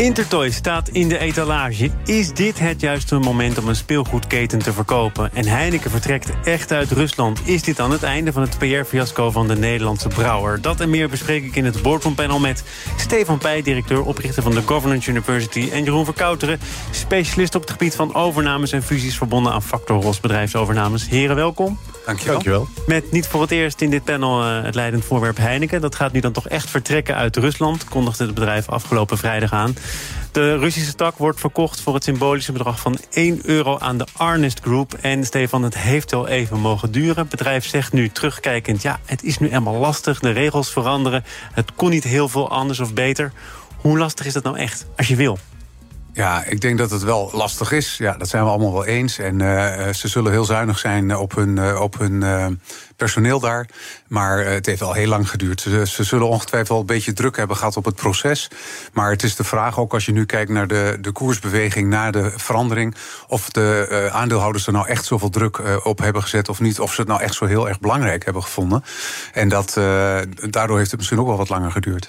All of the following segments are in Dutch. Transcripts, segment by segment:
Intertoy staat in de etalage. Is dit het juiste moment om een speelgoedketen te verkopen? En Heineken vertrekt echt uit Rusland. Is dit dan het einde van het PR-fiasco van de Nederlandse brouwer? Dat en meer bespreek ik in het Boardroom Panel met Stefan Pij, directeur, oprichter van de Governance University... en Jeroen Verkouteren, specialist op het gebied van overnames en fusies... verbonden aan Factor Ros bedrijfsovernames. Heren, welkom. Dankjewel. Dankjewel. Met niet voor het eerst in dit panel uh, het leidend voorwerp Heineken. Dat gaat nu dan toch echt vertrekken uit Rusland, kondigde het bedrijf afgelopen vrijdag aan. De Russische tak wordt verkocht voor het symbolische bedrag van 1 euro aan de Arnest Group. En Stefan, het heeft wel even mogen duren. Het bedrijf zegt nu terugkijkend, ja, het is nu eenmaal lastig. De regels veranderen. Het kon niet heel veel anders of beter. Hoe lastig is dat nou echt, als je wil? Ja, ik denk dat het wel lastig is. Ja, dat zijn we allemaal wel eens. En uh, ze zullen heel zuinig zijn op hun, op hun personeel daar. Maar het heeft al heel lang geduurd. Ze, ze, zullen ongetwijfeld wel een beetje druk hebben gehad op het proces. Maar het is de vraag, ook als je nu kijkt naar de, de koersbeweging na de verandering, of de aandeelhouders er nou echt zoveel druk op hebben gezet of niet. Of ze het nou echt zo heel erg belangrijk hebben gevonden. En dat, daardoor heeft het misschien ook wel wat langer geduurd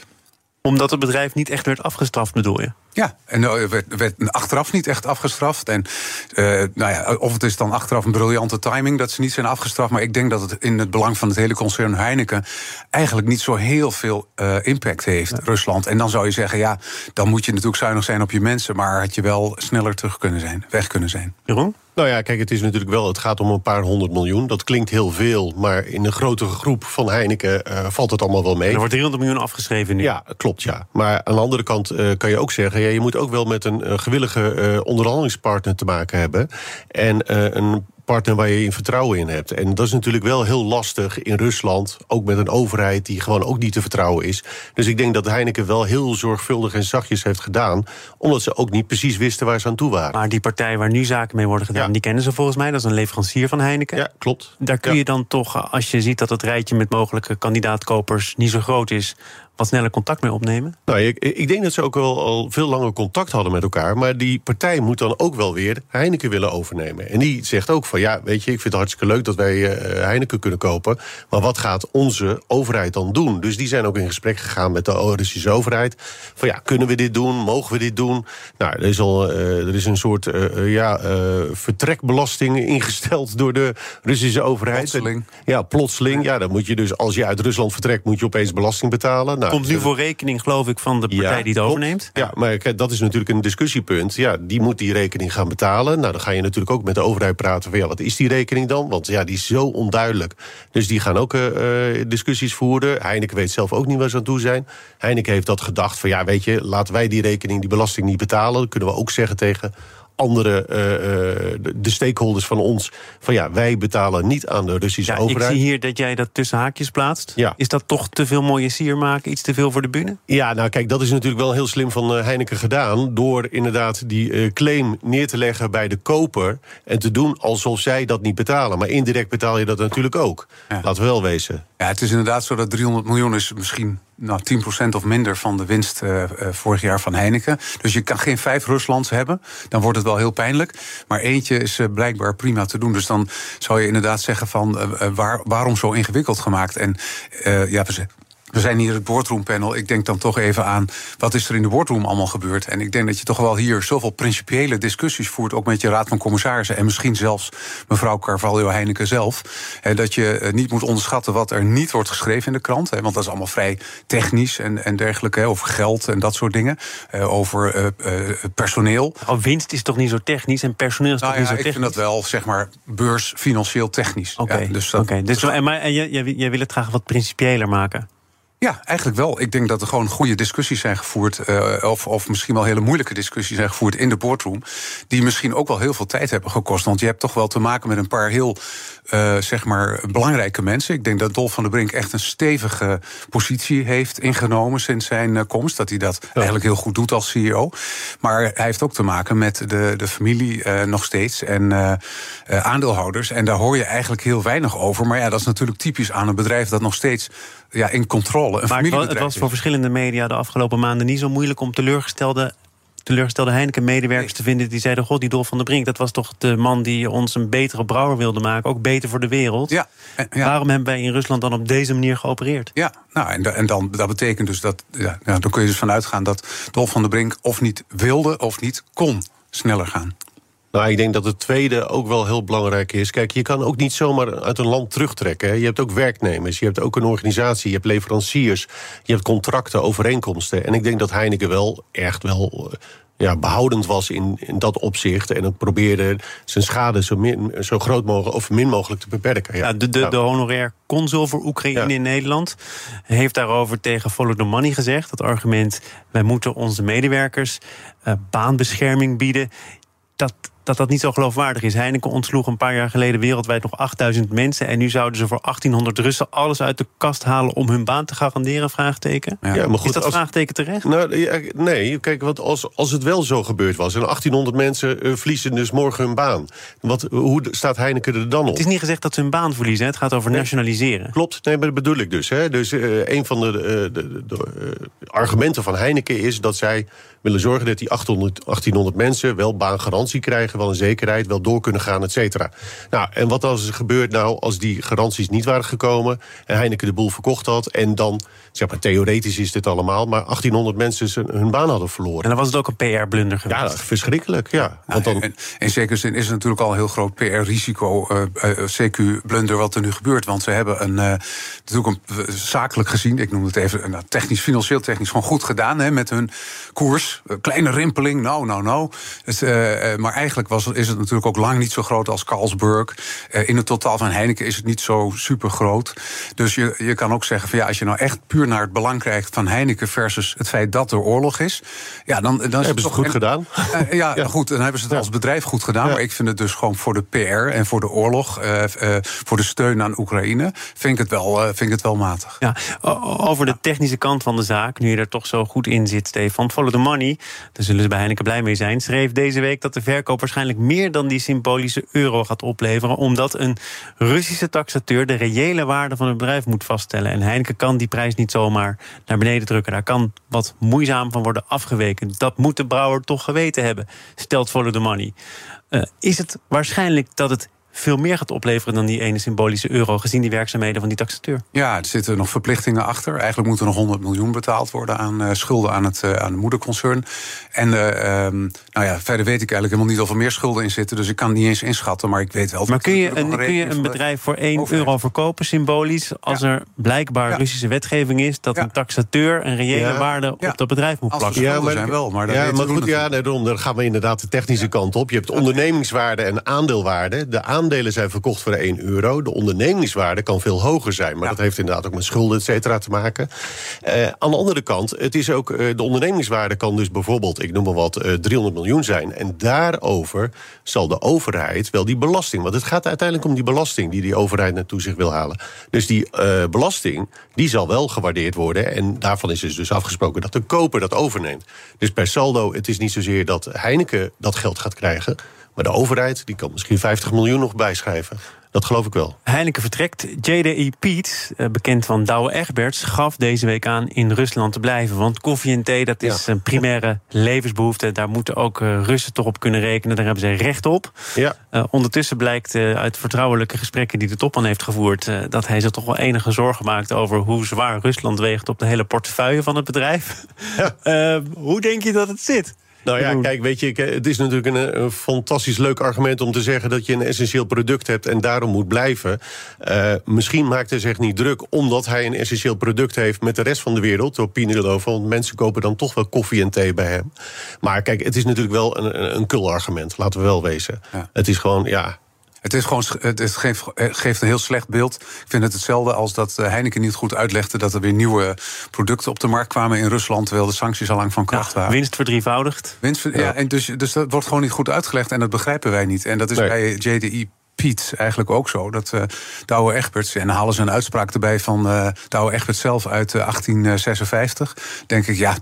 omdat het bedrijf niet echt werd afgestraft, bedoel je? Ja, en er werd, werd achteraf niet echt afgestraft. En uh, nou ja, of het is dan achteraf een briljante timing dat ze niet zijn afgestraft. Maar ik denk dat het in het belang van het hele concern Heineken eigenlijk niet zo heel veel uh, impact heeft, ja. Rusland. En dan zou je zeggen, ja, dan moet je natuurlijk zuinig zijn op je mensen. Maar had je wel sneller terug kunnen zijn, weg kunnen zijn. Jeroen? Nou ja, kijk, het is natuurlijk wel, het gaat om een paar honderd miljoen. Dat klinkt heel veel, maar in een grotere groep van Heineken uh, valt het allemaal wel mee. Er wordt 300 miljoen afgeschreven nu. Ja, klopt, ja. Maar aan de andere kant uh, kan je ook zeggen, ja, je moet ook wel met een uh, gewillige onderhandelingspartner te maken hebben. En een partner waar je in vertrouwen in hebt. En dat is natuurlijk wel heel lastig in Rusland, ook met een overheid die gewoon ook niet te vertrouwen is. Dus ik denk dat Heineken wel heel zorgvuldig en zachtjes heeft gedaan, omdat ze ook niet precies wisten waar ze aan toe waren. Maar die partij waar nu zaken mee worden gedaan, ja. die kennen ze volgens mij. Dat is een leverancier van Heineken. Ja, klopt. Daar kun ja. je dan toch, als je ziet dat het rijtje met mogelijke kandidaatkopers niet zo groot is, wat sneller contact mee opnemen? Nou, ik, ik, denk dat ze ook wel al veel langer contact hadden met elkaar. Maar die partij moet dan ook wel weer Heineken willen overnemen. En die zegt ook van ja, weet je, ik vind het hartstikke leuk dat wij uh, Heineken kunnen kopen. Maar wat gaat onze overheid dan doen? Dus die zijn ook in gesprek gegaan met de Russische overheid. Van ja, kunnen we dit doen? Mogen we dit doen? Nou, er is al uh, er is een soort uh, ja, vertrekbelasting ingesteld door de Russische overheid. Plotseling. Ja, plotseling. Ja, dan moet je dus als je uit Rusland vertrekt, moet je opeens belasting betalen. Nou, komt nu voor rekening, geloof ik, van de partij ja, die het overneemt. Ja, maar kijk, dat is natuurlijk een discussiepunt. Ja, die moet die rekening gaan betalen. Nou, dan ga je natuurlijk ook met de overheid praten van ja, wat is die rekening dan? Want ja, die is zo onduidelijk. Dus die gaan ook uh, discussies voeren. Heineken weet zelf ook niet waar ze aan toe zijn. Heineken heeft dat gedacht van ja, weet je, laten wij die rekening, die belasting niet betalen. Dan kunnen we ook zeggen tegen andere uh, de stakeholders van ons... van ja, wij betalen niet aan de Russische ja, overheid. Ik zie hier dat jij dat tussen haakjes plaatst. Ja. Is dat toch te veel mooie sier maken? Iets te veel voor de bühne? Ja, nou kijk, dat is natuurlijk wel heel slim van uh, Heineken gedaan... door inderdaad die claim neer te leggen bij de koper... en te doen alsof zij dat niet betalen. Maar indirect betaal je dat natuurlijk ook. Ja. Laten we wel wezen. Ja, het is inderdaad zo dat 300 miljoen is misschien nou, 10% of minder van de winst uh, uh, vorig jaar van Heineken. Dus je kan geen vijf Ruslands hebben. Dan wordt het wel heel pijnlijk. Maar eentje is uh, blijkbaar prima te doen. Dus dan zou je inderdaad zeggen van waar, waarom zo ingewikkeld gemaakt? En ja, we we zijn hier het boardroompanel. Ik denk dan toch even aan wat is er in de boardroom allemaal gebeurd. En ik denk dat je toch wel hier zoveel principiële discussies voert, ook met je raad van commissarissen en misschien zelfs mevrouw Carvalho Heineken zelf. dat je niet moet onderschatten wat er niet wordt geschreven in de krant. want dat is allemaal vrij technisch en, en dergelijke. over geld en dat soort dingen. over uh, uh, personeel. Oh, winst is toch niet zo technisch en personeel is nou, toch ja, niet zo technisch? Ik vind dat wel, zeg maar, beurs financieel technisch. Oké, okay. ja, dus, dat, okay. dus, maar, en jij, jij wil het graag wat principiëler maken? Ja, eigenlijk wel. Ik denk dat er gewoon goede discussies zijn gevoerd. Uh, of, of misschien wel hele moeilijke discussies zijn gevoerd in de boardroom. Die misschien ook wel heel veel tijd hebben gekost. Want je hebt toch wel te maken met een paar heel uh, zeg maar belangrijke mensen. Ik denk dat Dolf van der Brink echt een stevige positie heeft ingenomen sinds zijn uh, komst. Dat hij dat ja. eigenlijk heel goed doet als CEO. Maar hij heeft ook te maken met de, de familie nog steeds en aandeelhouders. En daar hoor je eigenlijk heel weinig over. Maar ja, dat is natuurlijk typisch aan een bedrijf dat nog steeds ja, in controle. Een Maar het was, het familiebedrijf was voor verschillende media de afgelopen maanden niet zo moeilijk om teleurgestelde, teleurgestelde Heineken-medewerkers te vinden die zeiden: God, die Dolf van der Brink, dat was toch de man die ons een betere brouwer wilde maken, ook beter voor de wereld. Ja, en- ja. Waarom hebben wij in Rusland dan op deze manier geopereerd? Ja, nou, en, en dan, dat betekent dus dat. Ja, ja, dan kun je dus vanuit gaan dat Dolf van der Brink of niet wilde of niet kon sneller gaan. Nou, ik denk dat het tweede ook wel heel belangrijk is. Kijk, je kan ook niet zomaar uit een land terugtrekken. hè. Je hebt ook werknemers, je hebt ook een organisatie, je hebt leveranciers, je hebt contracten, overeenkomsten. En ik denk dat Heineken wel echt wel. eh, Ja, behoudend was in, in dat opzicht. En ook probeerde zijn schade zo, min, zo groot mogelijk of min mogelijk te beperken. Ja. Ja, de, de, Ja. de honorair consul voor Oekraïne Ja. in Nederland heeft daarover tegen Follow the Money gezegd. Dat argument, wij moeten onze medewerkers eh, baanbescherming bieden. Dat, dat dat niet zo geloofwaardig is. Heineken ontsloeg een paar jaar geleden wereldwijd nog 8000 mensen. En nu zouden ze voor 1800 Russen alles uit de kast halen om hun baan te garanderen? Vraagteken. Ja. Maar goed, is dat als- vraagteken terecht? Nou, ja, nee, kijk, want als, als het wel zo gebeurd was... en 1800 mensen eh, verliezen dus morgen hun baan... Wat, hoe staat Heineken er dan op? Het is niet gezegd dat ze hun baan verliezen. hè. Het gaat over nationaliseren. Klopt, nee, maar dat bedoel ik dus. Hè. Dus eh, een van de, eh, de, de- de, eh, argumenten van Heineken is dat zij willen zorgen dat die 800, 1800 mensen wel baangarantie krijgen, wel een zekerheid, wel door kunnen gaan, et cetera. Nou, en wat als er gebeurt nou als die garanties niet waren gekomen en Heineken de boel verkocht had en dan, zeg maar, theoretisch is dit allemaal, maar 1800 mensen hun baan hadden verloren. En dan was het ook een PR-blunder geweest. Ja, verschrikkelijk, ja. Want dan, En, in zekere zin is het natuurlijk al een heel groot PR-risico, eh, eh, CQ-blunder, wat er nu gebeurt. Want ze hebben een, eh, natuurlijk een, zakelijk gezien, ik noem het even nou, technisch, financieel technisch, gewoon goed gedaan hè, met hun koers. Kleine rimpeling, nou, nou, nou. Het, maar eigenlijk was, is het natuurlijk ook lang niet zo groot als Carlsberg. Eh, in het totaal van Heineken is het niet zo super groot. Dus je, je kan ook zeggen van ja, als je nou echt puur naar het belang krijgt van Heineken versus het feit dat er oorlog is, ja, dan, dan is hebben ze toch- het goed en- gedaan. eh, ja, Ja. goed, dan hebben ze het Ja. als bedrijf goed gedaan. Ja. Maar ik vind het dus gewoon voor de PR en voor de oorlog, eh, eh, voor de steun aan Oekraïne, vind ik het wel, eh, vind ik het wel matig. Ja, over de technische kant van de zaak, nu je er toch zo goed in zit, Stefan. Follow the Money, daar zullen ze bij Heineken blij mee zijn, schreef deze week dat de verkoop waarschijnlijk meer dan die symbolische euro gaat opleveren, omdat een Russische taxateur de reële waarde van het bedrijf moet vaststellen. En Heineken kan die prijs niet zomaar naar beneden drukken. Daar kan wat moeizaam van worden afgeweken. Dat moet de brouwer toch geweten hebben, stelt Follow the Money. Eh, is het waarschijnlijk dat het veel meer gaat opleveren dan die ene symbolische euro, gezien die werkzaamheden van die taxateur? Ja, er zitten nog verplichtingen achter. Eigenlijk moet er nog 100 miljoen betaald worden aan eh, schulden aan het, eh, aan het moederconcern. En eh, ehm, nou ja, verder weet ik eigenlijk helemaal niet of er meer schulden in zitten. Dus ik kan het niet eens inschatten, maar ik weet wel. Maar kun je een, kun je een de bedrijf voor 1 overheid. euro verkopen, symbolisch, als Ja. er blijkbaar Ja. Russische wetgeving is dat Ja. een taxateur een reële Ja. waarde Ja. op dat bedrijf moet Als er plakken? schulden zijn wel, maar dat ja, weten maar goed, ja, nee, daarom, dan gaan we inderdaad de technische kant op. Je hebt ondernemingswaarde en aandeelwaarde. De aandelen zijn verkocht voor 1 euro. De ondernemingswaarde kan veel hoger zijn. Maar Ja. dat heeft inderdaad ook met schulden, et cetera, te maken. Eh, aan de andere kant, het is ook, eh, de ondernemingswaarde kan dus bijvoorbeeld, ik noem maar wat, eh, 300 miljoen zijn. En daarover zal de overheid wel die belasting. Want het gaat uiteindelijk om die belasting die die overheid naartoe zich wil halen. Dus die belasting, die zal wel gewaardeerd worden. En daarvan is dus, dus afgesproken dat de koper dat overneemt. Dus per saldo, het is niet zozeer dat Heineken dat geld gaat krijgen. Maar de overheid, die kan misschien 50 miljoen nog bijschrijven. Dat geloof ik wel. Heineken vertrekt. JDE Piet, eh, bekend van Douwe Egberts, gaf deze week aan in Rusland te blijven. Want koffie en thee, dat is Ja. een primaire levensbehoefte. Daar moeten ook eh, Russen toch op kunnen rekenen. Daar hebben ze recht op. Ja. Eh, ondertussen blijkt uit vertrouwelijke gesprekken die de topman heeft gevoerd... dat hij zich toch wel enige zorgen maakt over hoe zwaar Rusland weegt... op de hele portefeuille van het bedrijf. Hoe denk je dat het zit? Nou ja, kijk, weet je, eh, het is natuurlijk een, een fantastisch leuk argument om te zeggen dat je een essentieel product hebt en daarom moet blijven. Eh, misschien maakt hij zich niet druk omdat hij een essentieel product heeft met de rest van de wereld, door Pinelova, want mensen kopen dan toch wel koffie en thee bij hem. Maar kijk, het is natuurlijk wel een, een, een kul argument, laten we wel wezen. Ja. Het is gewoon, ja, Het, is gewoon, het is- geeft, eh, geeft een heel slecht beeld. Ik vind het hetzelfde als dat eh, Heineken niet goed uitlegde... dat er weer nieuwe producten op de markt kwamen in Rusland... terwijl de sancties al lang van kracht waren. Winst verdrievoudigd. Winst, ja. en dus, dus dat wordt gewoon niet goed uitgelegd en dat begrijpen wij niet. En dat is Nee. bij JDI Piet eigenlijk ook zo. Dat uh, Douwe Egberts, en dan halen ze een uitspraak erbij van uh, Douwe Egberts zelf uit uh, 1856. Denk ik, ja.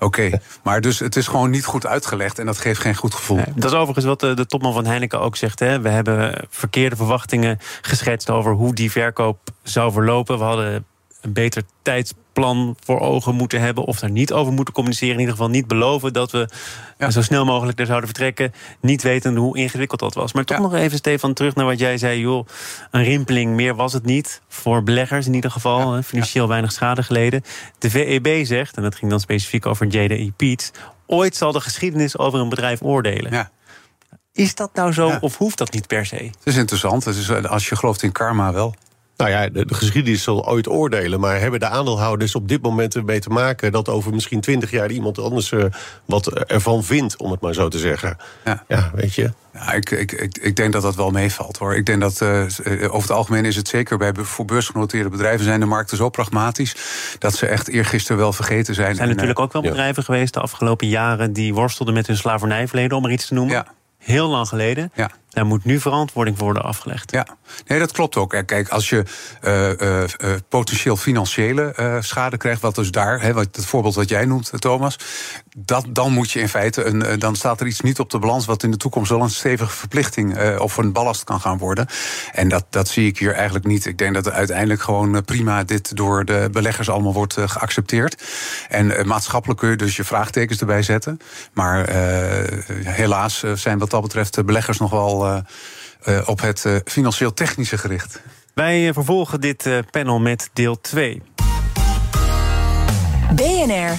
Oké, maar dus het is gewoon niet goed uitgelegd en dat geeft geen goed gevoel. Dat is overigens wat de, de, topman van Heineken ook zegt. Hè. We hebben verkeerde verwachtingen geschetst over hoe die verkoop zou verlopen. We hadden een beter tijdsplan voor ogen moeten hebben. Of daar niet over moeten communiceren. In ieder geval niet beloven dat we zo snel mogelijk er zouden vertrekken. Niet weten hoe ingewikkeld dat was. Maar toch nog even, Stefan, terug naar wat jij zei. Joh, een rimpeling, meer was het niet. Voor beleggers in ieder geval. Financieel weinig schade geleden. De VEB zegt, en dat ging dan specifiek over JDE Piet. Ooit zal de geschiedenis over een bedrijf oordelen. Ja. Is dat nou zo of hoeft dat niet per se? Het is interessant. Het is, als je gelooft in karma wel. Nou ja, de, geschiedenis zal ooit oordelen. Maar hebben de aandeelhouders op dit moment ermee te maken dat over misschien twintig jaar iemand anders uh, wat ervan vindt, om het maar zo te zeggen? Ja, ja weet je. Ja, ik, ik, ik, ik, denk dat dat wel meevalt hoor. Ik denk dat uh, over het algemeen is het zeker bij voor beursgenoteerde bedrijven zijn de markten zo pragmatisch dat ze echt eergisteren wel vergeten zijn. Er zijn natuurlijk ook wel bedrijven geweest de afgelopen jaren die worstelden met hun slavernijverleden, om er iets te noemen. Ja. Heel lang geleden. Ja. Daar moet nu verantwoording voor worden afgelegd. Ja, nee, dat klopt ook. Kijk, als je uh, uh, potentieel financiële schade krijgt, wat dus daar, wat, het voorbeeld wat jij noemt, Thomas, dat, dan moet je in feite, een, dan staat er iets niet op de balans wat in de toekomst wel een stevige verplichting of een ballast kan gaan worden. En dat, dat zie ik hier eigenlijk niet. Ik denk dat er uiteindelijk gewoon prima dit door de beleggers allemaal wordt geaccepteerd. En maatschappelijk kun je dus je vraagtekens erbij zetten. Maar helaas zijn wat dat betreft de beleggers nog wel uh, op het uh, financieel technische gericht. Wij vervolgen dit panel met deel 2. BNR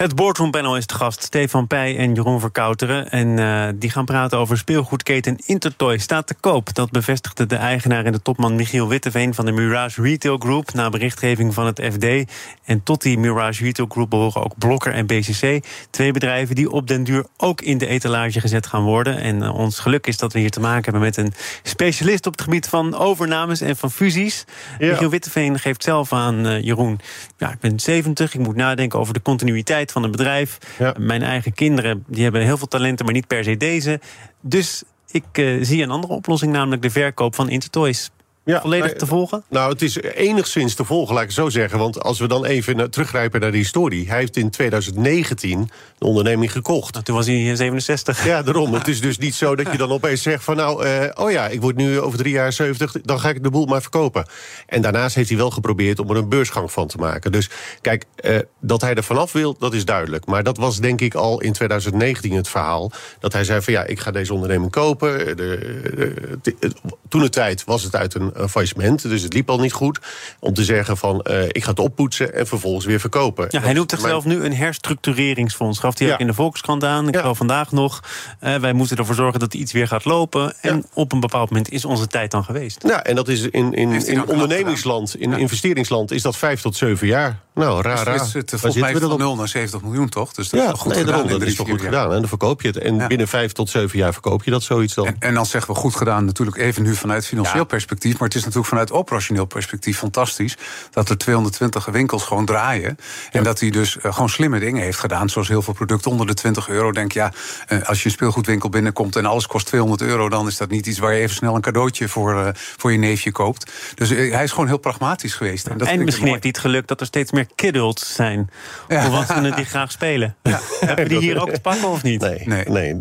Het boardroompanel is te gast. Stefan Pij en Jeroen Verkouteren. En uh, die gaan praten over speelgoedketen Intertoy. Staat te koop. Dat bevestigde de eigenaar en de topman Michiel Witteveen... van de Mirage Retail Group na berichtgeving van het FD. En tot die Mirage Retail Group behoren ook Blokker en BCC. Twee bedrijven die op den duur ook in de etalage gezet gaan worden. En uh, ons geluk is dat we hier te maken hebben met een specialist... op het gebied van overnames en van fusies. Ja. Michiel Witteveen geeft zelf aan, uh, Jeroen... ja, ik ben 70, ik moet nadenken over de continuïteit van een bedrijf. Ja. Mijn eigen kinderen die hebben heel veel talenten, maar niet per se deze. Dus ik uh, zie een andere oplossing, namelijk de verkoop van Intertoys. Ja, Volledig te volgen? Nou, het is enigszins te volgen, laat ik het zo zeggen. Want als we dan even teruggrijpen naar de historie. Hij heeft in 2019 de onderneming gekocht. Nou, toen was hij 67. Ja, daarom. Het is dus niet zo dat je dan opeens zegt van... nou, uh, oh ja, ik word nu over drie jaar 70, dan ga ik de boel maar verkopen. En daarnaast heeft hij wel geprobeerd om er een beursgang van te maken. Dus kijk, uh, dat hij er vanaf wil, dat is duidelijk. Maar dat was denk ik al in 2019 het verhaal. Dat hij zei van ja, ik ga deze onderneming kopen. De, de, de, toen de tijd was het uit een faillissement, dus het liep al niet goed. Om te zeggen van, uh, ik ga het oppoetsen en vervolgens weer verkopen. Ja, hij noemt zichzelf nu een herstructureringsfonds. Gaf hij Ja. ook in de Volkskrant aan. Ik Ja. geloof vandaag nog. Eh, wij moeten ervoor zorgen dat iets weer gaat lopen. En Ja. op een bepaald moment is onze tijd dan geweest. Ja, en dat is in, in, in ondernemingsland, in Ja. investeringsland, is dat vijf tot zeven jaar. Nou, raar, Dus raar. het is het, volgens mij van dan 0 naar 70 miljoen, toch? Dus dat Ja, is wel goed nee, gedaan. dat is toch goed gedaan. En dan verkoop je het. En Ja. binnen vijf tot zeven jaar verkoop je dat zoiets dan. En, en dan zeggen we goed gedaan, natuurlijk even nu vanuit financieel Ja. perspectief. Maar het is natuurlijk vanuit operationeel perspectief fantastisch. Dat er 220 winkels gewoon draaien. En dat hij dus eh, gewoon slimme dingen heeft gedaan. Zoals heel veel producten onder de 20 euro. Denk ja, eh, als je een speelgoedwinkel binnenkomt en alles kost 200 euro. dan is dat niet iets waar je even snel een cadeautje voor, eh, voor je neefje koopt. Dus hij is gewoon heel pragmatisch geweest. En, dat en misschien heeft hij het geluk dat er steeds meer kidults zijn. Ja. Volwassenen die graag spelen. Hebben die hier ook te pakken of niet? Nee, Nee. nee.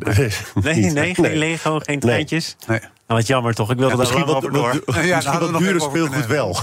Nee, nee, geen Lego, geen treintjes. Nee. Nou, wat jammer toch, ik wilde daar Misschien lang wat, over door. wat, Ja, daar misschien wat dure speelgoed wel.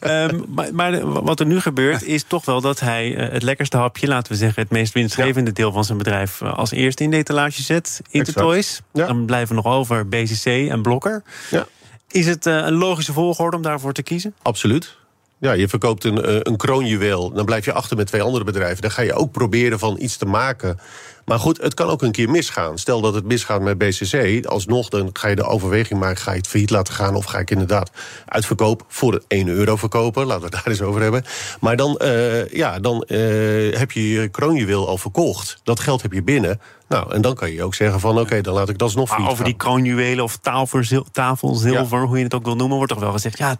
Ehm, maar, maar wat er nu gebeurt is toch wel dat hij eh, het lekkerste hapje, laten we zeggen, het meest winstgevende deel van zijn bedrijf eh, als eerste in de etalage zet. Intertoys. Ja. Dan blijven we nog over BCC en Blokker. Ja. Is het eh, een logische volgorde om daarvoor te kiezen? Absoluut. Ja, je verkoopt een, eh, een kroonjuweel. Dan blijf je achter met twee andere bedrijven. Dan ga je ook proberen van iets te maken. Maar goed, het kan ook een keer misgaan. Stel dat het misgaat met BCC. Alsnog dan ga je de overweging maken. Ga je het failliet laten gaan? Of ga ik inderdaad uitverkoop voor 1 euro verkopen? Laten we het daar eens over hebben. Maar dan, eh, ja, dan eh, heb je je kroonjuweel al verkocht. Dat geld heb je binnen. Nou, en dan kan je ook zeggen van... oké, dan laat ik dat alsnog Maar failliet over die kroonjuwelen of tafelzil- tafelzilver, hoe je het ook wil noemen, wordt toch wel gezegd: ja,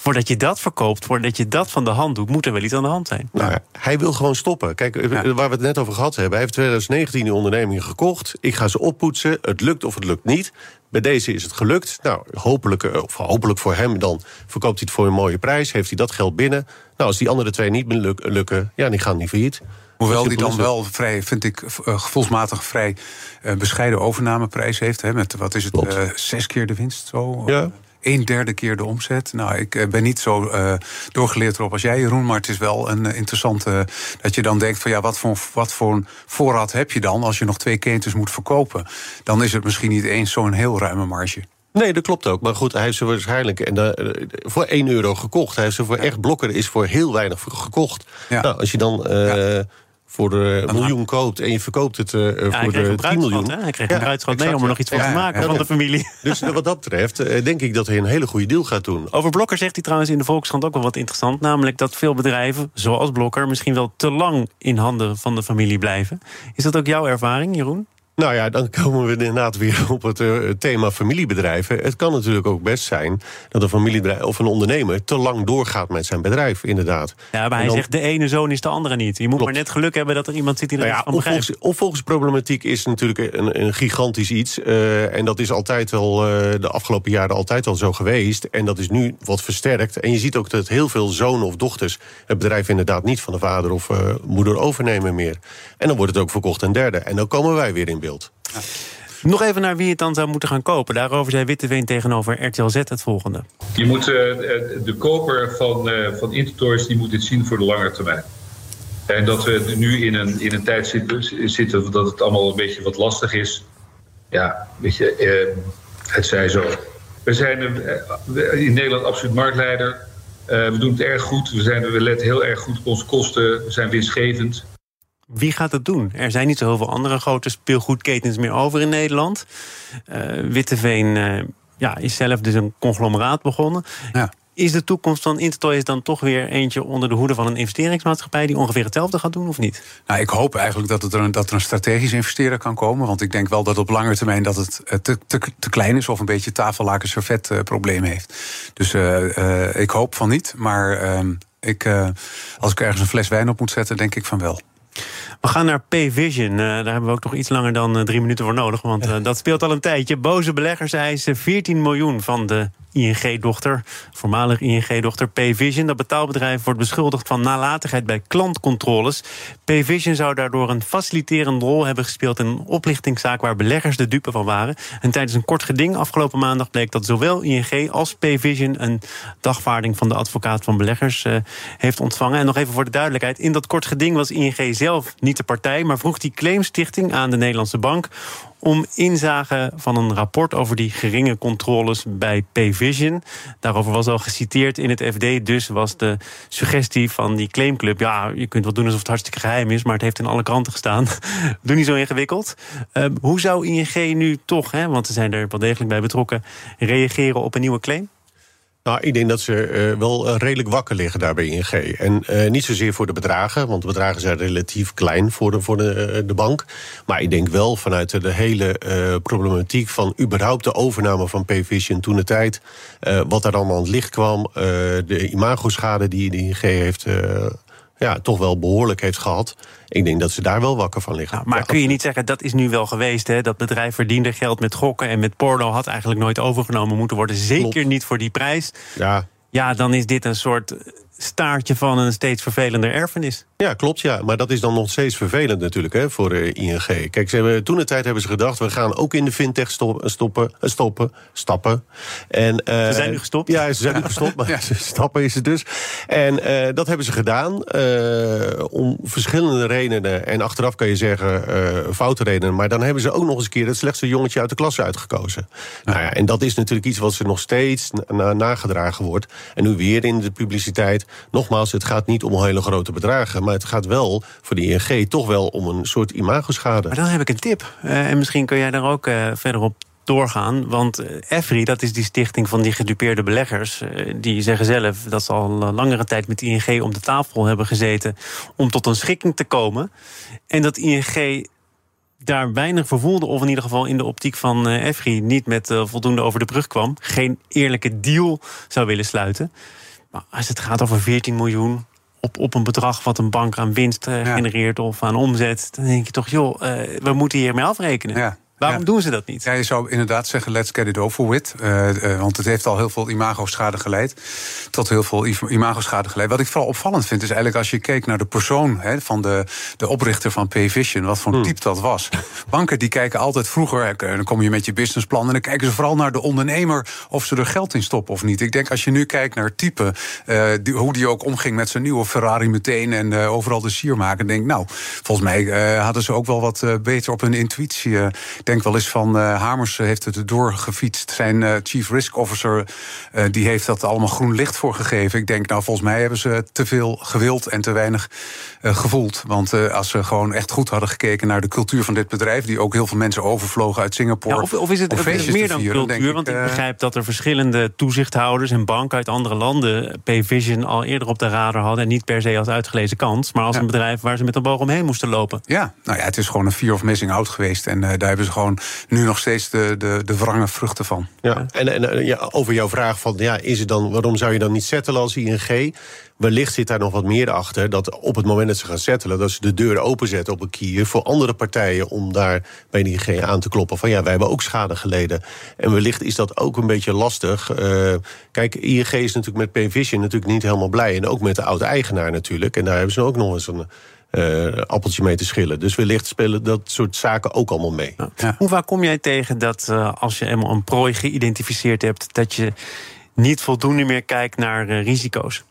voordat je dat verkoopt, voordat je dat van de hand doet, moet er wel iets aan de hand zijn. Nou, ja, hij wil gewoon stoppen. Kijk, eh, Ja. waar we het net over gehad hebben. Hij heeft 2019 die onderneming gekocht. Ik ga ze oppoetsen. Het lukt of het lukt niet. Bij deze is het gelukt. Nou, hopelijk, eh, of hopelijk voor hem dan verkoopt hij het voor een mooie prijs. Heeft hij dat geld binnen. Nou, als die andere twee niet meer lukken, ja, die gaan niet failliet. Hoewel die dan wel vrij, vind ik, gevoelsmatig vrij bescheiden overnameprijs heeft. Hè, met wat is het, zes keer de winst zo? Ja een derde keer de omzet. Nou, ik eh, ben niet zo uh, doorgeleerd erop als jij, Jeroen. Maar het is wel een uh, interessante. dat je dan denkt: van ja, wat voor, wat voor een voorraad heb je dan als je nog twee ketens moet verkopen? Dan is het misschien niet eens zo'n heel ruime marge. Nee, dat klopt ook. Maar goed, hij heeft ze waarschijnlijk en, uh, voor 1 euro gekocht. Hij heeft ze voor echt blokken is voor heel weinig gekocht. Ja. Nou, als je dan ja voor de miljoen koopt en je verkoopt het uh, ja, voor de 10 miljoen. Hè? Hij kreeg een bruidschat mee om er nog iets van te maken van de familie. Dus wat dat betreft uh, denk ik dat hij een hele goede deal gaat doen. Over Blokker zegt hij trouwens in de Volkskrant ook wel wat interessant. Namelijk dat veel bedrijven, zoals Blokker, misschien wel te lang in handen van de familie blijven. Is dat ook jouw ervaring, Jeroen? Nou ja, dan komen we inderdaad weer op het uh, thema familiebedrijven. Het kan natuurlijk ook best zijn dat een familiebedrijf of een ondernemer te lang doorgaat met zijn bedrijf, inderdaad. Ja, maar hij zegt de ene zoon is de andere niet. Je moet maar net geluk hebben dat er iemand zit die er nou ja, van Opvolgingsproblematiek is natuurlijk een, een gigantisch iets. Uh, en dat is altijd wel uh, de afgelopen jaren altijd al zo geweest. En dat is nu wat versterkt. En je ziet ook dat heel veel zonen of dochters het bedrijf inderdaad niet van de vader of moeder overnemen meer. En dan wordt het ook verkocht een derde. En dan komen wij weer in beeld. Nog even naar wie het dan zou moeten gaan kopen. Daarover zei Witteveen tegenover RTL Z het volgende. Je moet, uh, de koper van, uh, van die moet dit zien voor de lange termijn. En dat we nu in een, in een tijd zitten, dat het allemaal een beetje wat lastig is. Ja, weet je, het zij zo. We zijn in Nederland absoluut marktleider. we doen het erg goed. We, zijn, we letten heel erg goed op onze kosten. We zijn winstgevend. Wie gaat het doen? Er zijn niet zoveel andere grote speelgoedketens meer over in Nederland. Uh, Witteveen uh, ja, is zelf dus een conglomeraat begonnen. Ja. Is de toekomst van Intertoys dan toch weer eentje onder de hoede van een investeringsmaatschappij die ongeveer hetzelfde gaat doen of niet? Nou, ik hoop eigenlijk dat, het er, een, dat er een strategisch investeerder kan komen. Want ik denk wel dat op lange termijn dat het eh, te, te, te klein is of een beetje tafellaken servet probleem heeft. Dus uh, ik hoop van niet. Maar ehm, ik, als ik ergens een fles wijn op moet zetten, denk ik van wel. We gaan naar P-Vision. Uh, daar hebben we ook nog iets langer dan uh, drie minuten voor nodig. Want uh, dat speelt al een tijdje. Boze beleggers eisen 14 miljoen van de ING-dochter, voormalig ING-dochter Payvision. Dat betaalbedrijf wordt beschuldigd van nalatigheid bij klantcontroles. Payvision zou daardoor een faciliterende rol hebben gespeeld in een oplichtingszaak waar beleggers de dupe van waren. En tijdens een kort geding afgelopen maandag bleek dat zowel ING als Payvision een dagvaarding van de advocaat van beleggers uh, heeft ontvangen. En nog even voor de duidelijkheid: in dat kort geding was ING zelf niet de partij, maar vroeg die claimstichting aan de Nederlandse bank om inzage van een rapport over die geringe controles bij Payvision. Daarover was al geciteerd in het FD. Dus was de suggestie van die claimclub... ja, je kunt wel doen alsof het hartstikke geheim is... maar het heeft in alle kranten gestaan. Doe niet zo ingewikkeld. Uh, hoe zou ING nu toch, hè, want ze zijn er wel degelijk bij betrokken... reageren op een nieuwe claim? Nou, ik denk dat ze uh, wel uh, redelijk wakker liggen daar bij ING. En uh, niet zozeer voor de bedragen, want de bedragen zijn relatief klein voor de, voor de, de bank. Maar ik denk wel vanuit de hele problematiek van überhaupt de overname van Payvision toen de tijd. wat daar allemaal aan het licht kwam. de imagoschade die de ING heeft ja, toch wel behoorlijk heeft gehad. Ik denk dat ze daar wel wakker van liggen. Nou, maar kun je niet zeggen, dat is nu wel geweest. Hè? Dat bedrijf verdiende geld met gokken en met porno... had eigenlijk nooit overgenomen moeten worden. Zeker niet voor die prijs. Ja. Ja, dan is dit een soort staartje van een steeds vervelender erfenis. Ja, klopt, ja. Maar dat is dan nog steeds vervelend natuurlijk hè, voor eh, ING. Kijk, ze hebben, toen de tijd hebben ze gedacht... we gaan ook in de fintech stoppen, stoppen, eh, stoppen, stappen. En, uh, ze zijn nu gestopt? Ja, ze zijn nu gestopt, maar ja. stappen is het dus. En uh, dat hebben ze gedaan uh, om verschillende redenen. En achteraf kan je zeggen foute redenen. Maar dan hebben ze ook nog eens een keer... het slechtste jongetje uit de klas uitgekozen. Nou ja, en dat is natuurlijk iets wat ze nog steeds na nagedragen wordt. En nu weer in de publiciteit. Nogmaals, het gaat niet om hele grote bedragen... maar het gaat wel voor de ING toch wel om een soort imagoschade. Maar dan heb ik een tip. Uh, en misschien kun jij daar ook uh, verder op doorgaan. Want EFRI, dat is die stichting van die gedupeerde beleggers... die zeggen zelf dat ze al langere tijd met ING om de tafel hebben gezeten... om tot een schikking te komen. En dat ING daar weinig vervoelde, of in ieder geval in de optiek van EFRI... niet met voldoende over de brug kwam. Geen eerlijke deal zou willen sluiten. Maar als het gaat over 14 miljoen op, op een bedrag wat een bank aan winst uh, genereert of aan omzet, dan denk je toch, joh, uh, we moeten hiermee afrekenen. Ja. Waarom doen ze dat niet? Ja, je zou inderdaad zeggen, let's get it over with. Uh, want het heeft al heel veel imago-schade geleid. Tot heel veel imago-schade geleid. Wat ik vooral opvallend vind, is eigenlijk als je keek naar de persoon hè, van de, de oprichter van Payvision, wat voor hmm. type dat was. Banken die kijken altijd vroeger, dan kom je met je businessplan en dan kijken ze vooral naar de ondernemer of ze er geld in stoppen of niet. Ik denk als je nu kijkt naar type, uh, die, hoe die ook omging met zijn nieuwe Ferrari meteen en overal de sier maken, denk nou, volgens mij hadden ze ook wel wat beter op hun intuïtie denk wel eens van uh, Hamers heeft het doorgefietst. Zijn uh, chief risk officer uh, die heeft dat allemaal groen licht voor gegeven. Ik denk, nou, volgens mij hebben ze te veel gewild en te weinig gevoeld. Want als ze gewoon echt goed hadden gekeken naar de cultuur van dit bedrijf, die ook heel veel mensen overvlogen uit Singapore. Ja, of, of, is het, meer dan vieren, cultuur? Ik, want ik begrijp dat er verschillende toezichthouders en banken uit andere landen Payvision al eerder op de radar hadden. En niet per se als uitgelezen kans, maar als een bedrijf waar ze met een boog omheen moesten lopen. Ja, nou ja, het is gewoon een fear of missing out geweest. En daar hebben ze gewoon nu nog steeds de, de, de wrange vruchten van. Ja, en, en ja, over jouw vraag van ja, is het dan, waarom zou je dan niet settelen als ING? Wellicht zit daar nog wat meer achter. Dat op het moment dat ze gaan settelen, dat ze de deur openzetten op een kier voor andere partijen om daar bij ING aan te kloppen. Van ja, wij hebben ook schade geleden. En wellicht is dat ook een beetje lastig. Uh, kijk, ING is natuurlijk met Payvision natuurlijk niet helemaal blij. En ook met de oude eigenaar natuurlijk. En daar hebben ze ook nog eens een appeltje mee te schillen. Dus wellicht spelen dat soort zaken ook allemaal mee. Hoe vaak kom jij tegen dat uh, als je eenmaal een prooi geïdentificeerd hebt, dat je niet voldoende meer kijkt naar uh, risico's?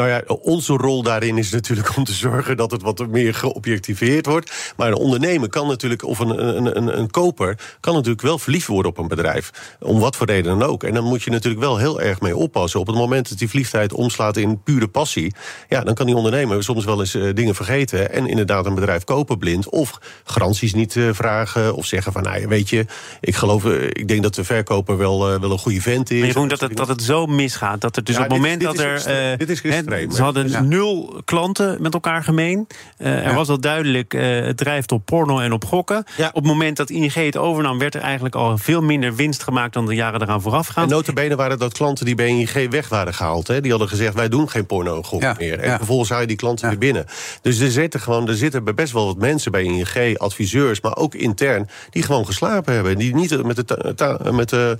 Nou ja, onze rol daarin is natuurlijk om te zorgen dat het wat meer geobjectiveerd wordt. Maar een ondernemer kan natuurlijk, of een, een, een, een koper, kan natuurlijk wel verliefd worden op een bedrijf. Om wat voor reden dan ook. En dan moet je natuurlijk wel heel erg mee oppassen. Op het moment dat die verliefdheid omslaat in pure passie, ja, dan kan die ondernemer soms wel eens uh, dingen vergeten. En inderdaad een bedrijf kopen blind. Of garanties niet uh, vragen. Of zeggen van, nou weet je, ik geloof, uh, ik denk dat de verkoper wel, wel een goede vent is. Maar Jeroen, dat het, dat het zo misgaat. Dat er dus op het moment dat er. dit is ze hadden nul klanten met elkaar gemeen. Uh, er was al duidelijk, uh, het drijft op porno en op gokken. Op het moment dat ING het overnam, werd er eigenlijk al veel minder winst gemaakt dan de jaren eraan vooraf gaan. En notabene waren dat klanten die bij ING weg waren gehaald. Hè? Die hadden gezegd, wij doen geen porno en gokken meer. En vervolgens haal je die klanten weer binnen. Dus er zitten, gewoon, er zitten best wel wat mensen bij ING, adviseurs, maar ook intern, die gewoon geslapen hebben. Die niet met de, met de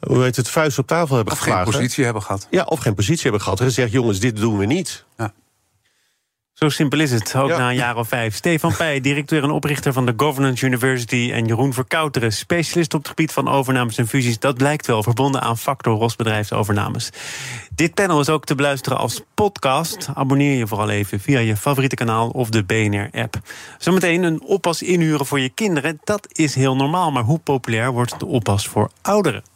hoe heet het, vuist op tafel hebben of geslagen. Of geen positie hebben gehad. Ja, of geen positie hebben gehad. En gezegd, jongens, dit doen we niet. Ja. Zo simpel is het, ook na een jaar of vijf. Stefan Pij, directeur en oprichter van de Governance University... en Jeroen Verkouteren, specialist op het gebied van overnames en fusies. Dat blijkt wel, verbonden aan Factor Ros bedrijfsovernames. Dit panel is ook te beluisteren als podcast. Abonneer je vooral even via je favoriete kanaal of de BNR-app. Zometeen een oppas inhuren voor je kinderen. Dat is heel normaal, maar hoe populair wordt de oppas voor ouderen?